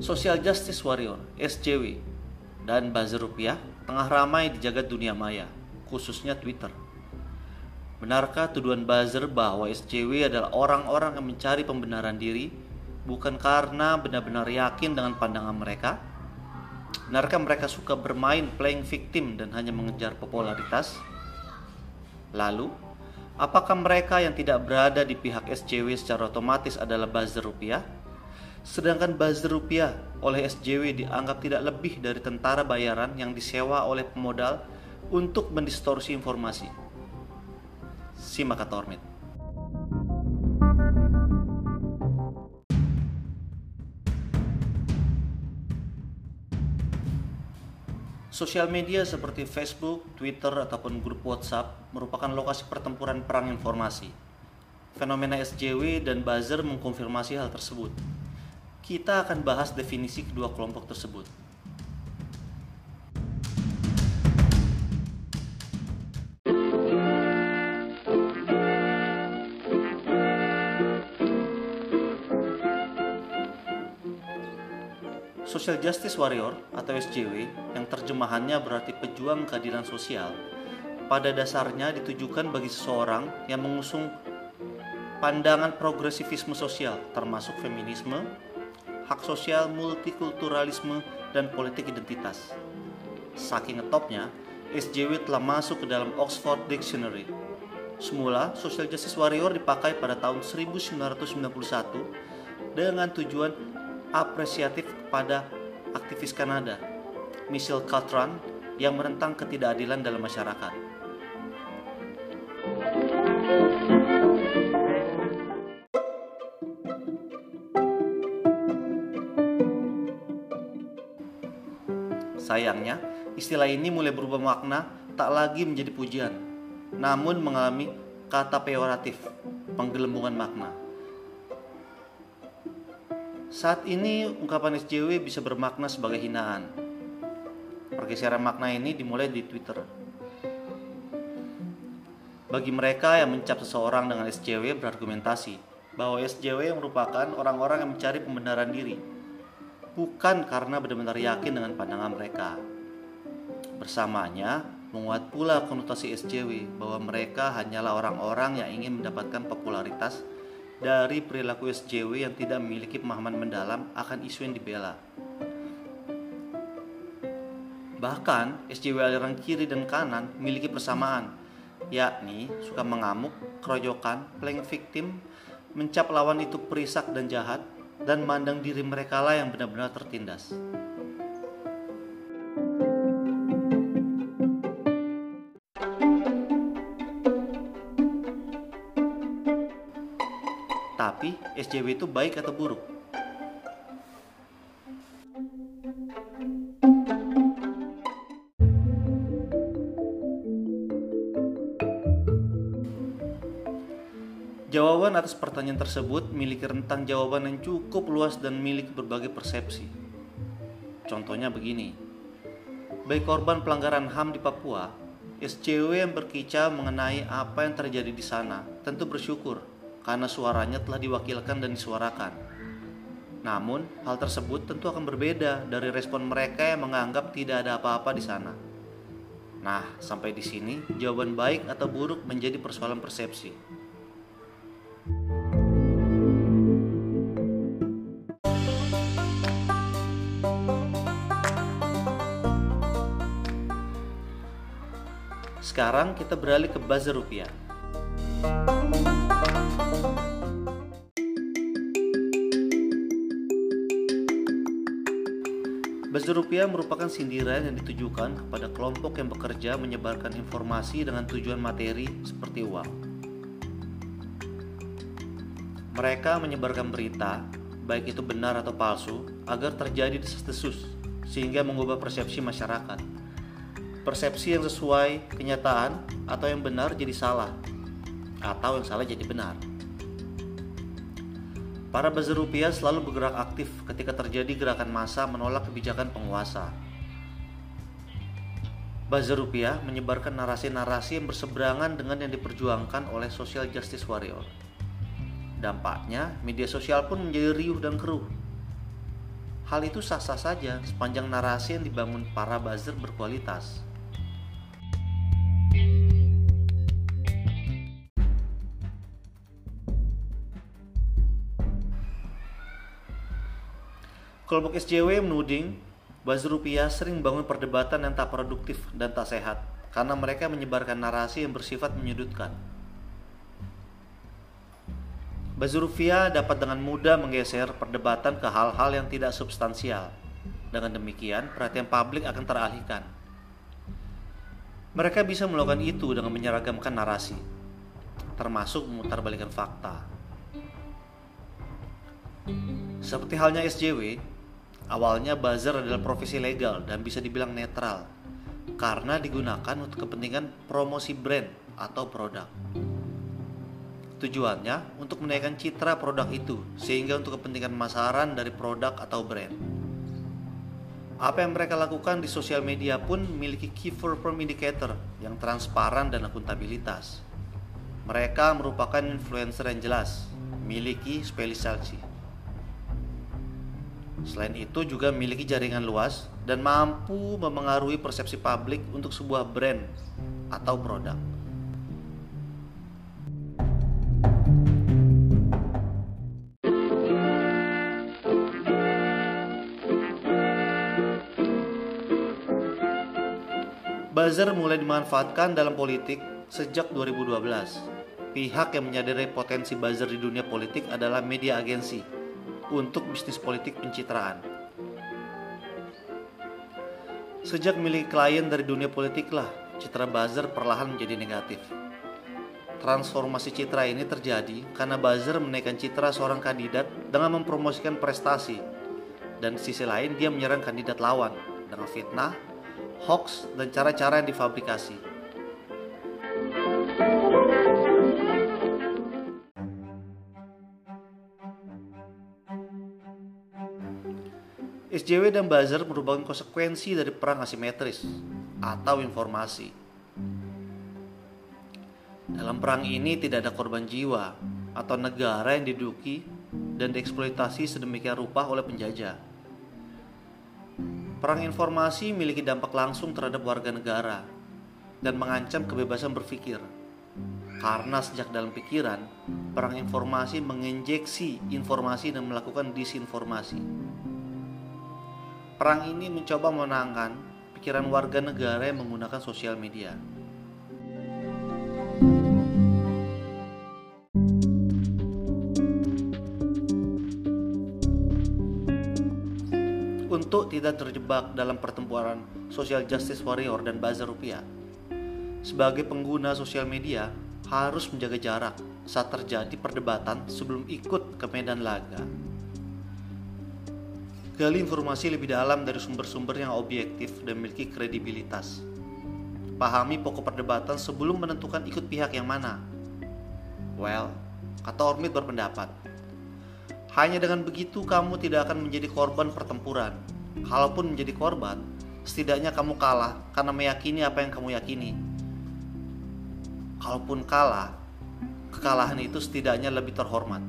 Social Justice Warrior (SJW) dan buzzer rupiah tengah ramai di jagat dunia maya, khususnya Twitter. Benarkah tuduhan buzzer bahwa SJW adalah orang-orang yang mencari pembenaran diri bukan karena benar-benar yakin dengan pandangan mereka? Benarkah mereka suka bermain playing victim dan hanya mengejar popularitas? Lalu, apakah mereka yang tidak berada di pihak SJW secara otomatis adalah buzzer rupiah? Sedangkan buzzer rupiah oleh SJW dianggap tidak lebih dari tentara bayaran yang disewa oleh pemodal untuk mendistorsi informasi. Simak kata Ormit. Sosial media seperti Facebook, Twitter, ataupun grup WhatsApp merupakan lokasi pertempuran perang informasi. Fenomena SJW dan buzzer mengkonfirmasi hal tersebut kita akan bahas definisi kedua kelompok tersebut. Social Justice Warrior atau SJW yang terjemahannya berarti pejuang keadilan sosial pada dasarnya ditujukan bagi seseorang yang mengusung pandangan progresivisme sosial termasuk feminisme, hak sosial, multikulturalisme, dan politik identitas. Saking ngetopnya, SJW telah masuk ke dalam Oxford Dictionary. Semula, Social Justice Warrior dipakai pada tahun 1991 dengan tujuan apresiatif kepada aktivis Kanada, Michelle Catron, yang menentang ketidakadilan dalam masyarakat. Sayangnya, istilah ini mulai berubah makna tak lagi menjadi pujian, namun mengalami kata peyoratif, penggelembungan makna. Saat ini ungkapan SJW bisa bermakna sebagai hinaan. Pergeseran makna ini dimulai di Twitter. Bagi mereka yang mencap seseorang dengan SJW berargumentasi bahwa SJW merupakan orang-orang yang mencari pembenaran diri bukan karena benar-benar yakin dengan pandangan mereka. Bersamanya, menguat pula konotasi SJW bahwa mereka hanyalah orang-orang yang ingin mendapatkan popularitas dari perilaku SJW yang tidak memiliki pemahaman mendalam akan isu yang dibela. Bahkan, SJW aliran kiri dan kanan memiliki persamaan, yakni suka mengamuk, keroyokan, playing victim, mencap lawan itu perisak dan jahat, dan mandang diri mereka lah yang benar-benar tertindas. Tapi SJW itu baik atau buruk? Jawaban atas pertanyaan tersebut memiliki rentang jawaban yang cukup luas dan memiliki berbagai persepsi. Contohnya begini, baik korban pelanggaran HAM di Papua, SCW yang berkicau mengenai apa yang terjadi di sana tentu bersyukur karena suaranya telah diwakilkan dan disuarakan. Namun, hal tersebut tentu akan berbeda dari respon mereka yang menganggap tidak ada apa-apa di sana. Nah, sampai di sini, jawaban baik atau buruk menjadi persoalan persepsi. Sekarang kita beralih ke buzzer rupiah. Buzzer rupiah merupakan sindiran yang ditujukan kepada kelompok yang bekerja menyebarkan informasi dengan tujuan materi seperti uang. Mereka menyebarkan berita, baik itu benar atau palsu, agar terjadi desas-desus, sehingga mengubah persepsi masyarakat persepsi yang sesuai kenyataan atau yang benar jadi salah atau yang salah jadi benar. Para buzzer rupiah selalu bergerak aktif ketika terjadi gerakan massa menolak kebijakan penguasa. Buzzer rupiah menyebarkan narasi-narasi yang berseberangan dengan yang diperjuangkan oleh social justice warrior. Dampaknya, media sosial pun menjadi riuh dan keruh. Hal itu sah-sah saja sepanjang narasi yang dibangun para buzzer berkualitas. Kelompok SJW menuding buzzer rupiah sering bangun perdebatan yang tak produktif dan tak sehat karena mereka menyebarkan narasi yang bersifat menyudutkan. Buzzer rupiah dapat dengan mudah menggeser perdebatan ke hal-hal yang tidak substansial. Dengan demikian, perhatian publik akan teralihkan. Mereka bisa melakukan itu dengan menyeragamkan narasi, termasuk memutarbalikkan fakta. Seperti halnya SJW, Awalnya buzzer adalah profesi legal dan bisa dibilang netral karena digunakan untuk kepentingan promosi brand atau produk. Tujuannya untuk menaikkan citra produk itu sehingga untuk kepentingan pemasaran dari produk atau brand. Apa yang mereka lakukan di sosial media pun memiliki key perform indicator yang transparan dan akuntabilitas. Mereka merupakan influencer yang jelas, memiliki spesialisasi Selain itu juga memiliki jaringan luas dan mampu memengaruhi persepsi publik untuk sebuah brand atau produk. Buzzer mulai dimanfaatkan dalam politik sejak 2012. Pihak yang menyadari potensi buzzer di dunia politik adalah media agensi untuk bisnis politik pencitraan. Sejak milik klien dari dunia politik lah, citra buzzer perlahan menjadi negatif. Transformasi citra ini terjadi karena buzzer menaikkan citra seorang kandidat dengan mempromosikan prestasi, dan sisi lain dia menyerang kandidat lawan dengan fitnah, hoax, dan cara-cara yang difabrikasi. SJW dan buzzer merupakan konsekuensi dari perang asimetris atau informasi. Dalam perang ini tidak ada korban jiwa atau negara yang diduki dan dieksploitasi sedemikian rupa oleh penjajah. Perang informasi memiliki dampak langsung terhadap warga negara dan mengancam kebebasan berpikir. Karena sejak dalam pikiran, perang informasi menginjeksi informasi dan melakukan disinformasi. Perang ini mencoba menangkan pikiran warga negara yang menggunakan sosial media. Untuk tidak terjebak dalam pertempuran social justice warrior dan buzzer rupiah, sebagai pengguna sosial media harus menjaga jarak saat terjadi perdebatan sebelum ikut ke medan laga. Gali informasi lebih dalam dari sumber-sumber yang objektif dan memiliki kredibilitas. Pahami pokok perdebatan sebelum menentukan ikut pihak yang mana. Well, kata Ormit berpendapat, hanya dengan begitu kamu tidak akan menjadi korban pertempuran. Kalaupun menjadi korban, setidaknya kamu kalah karena meyakini apa yang kamu yakini. Kalaupun kalah, kekalahan itu setidaknya lebih terhormat.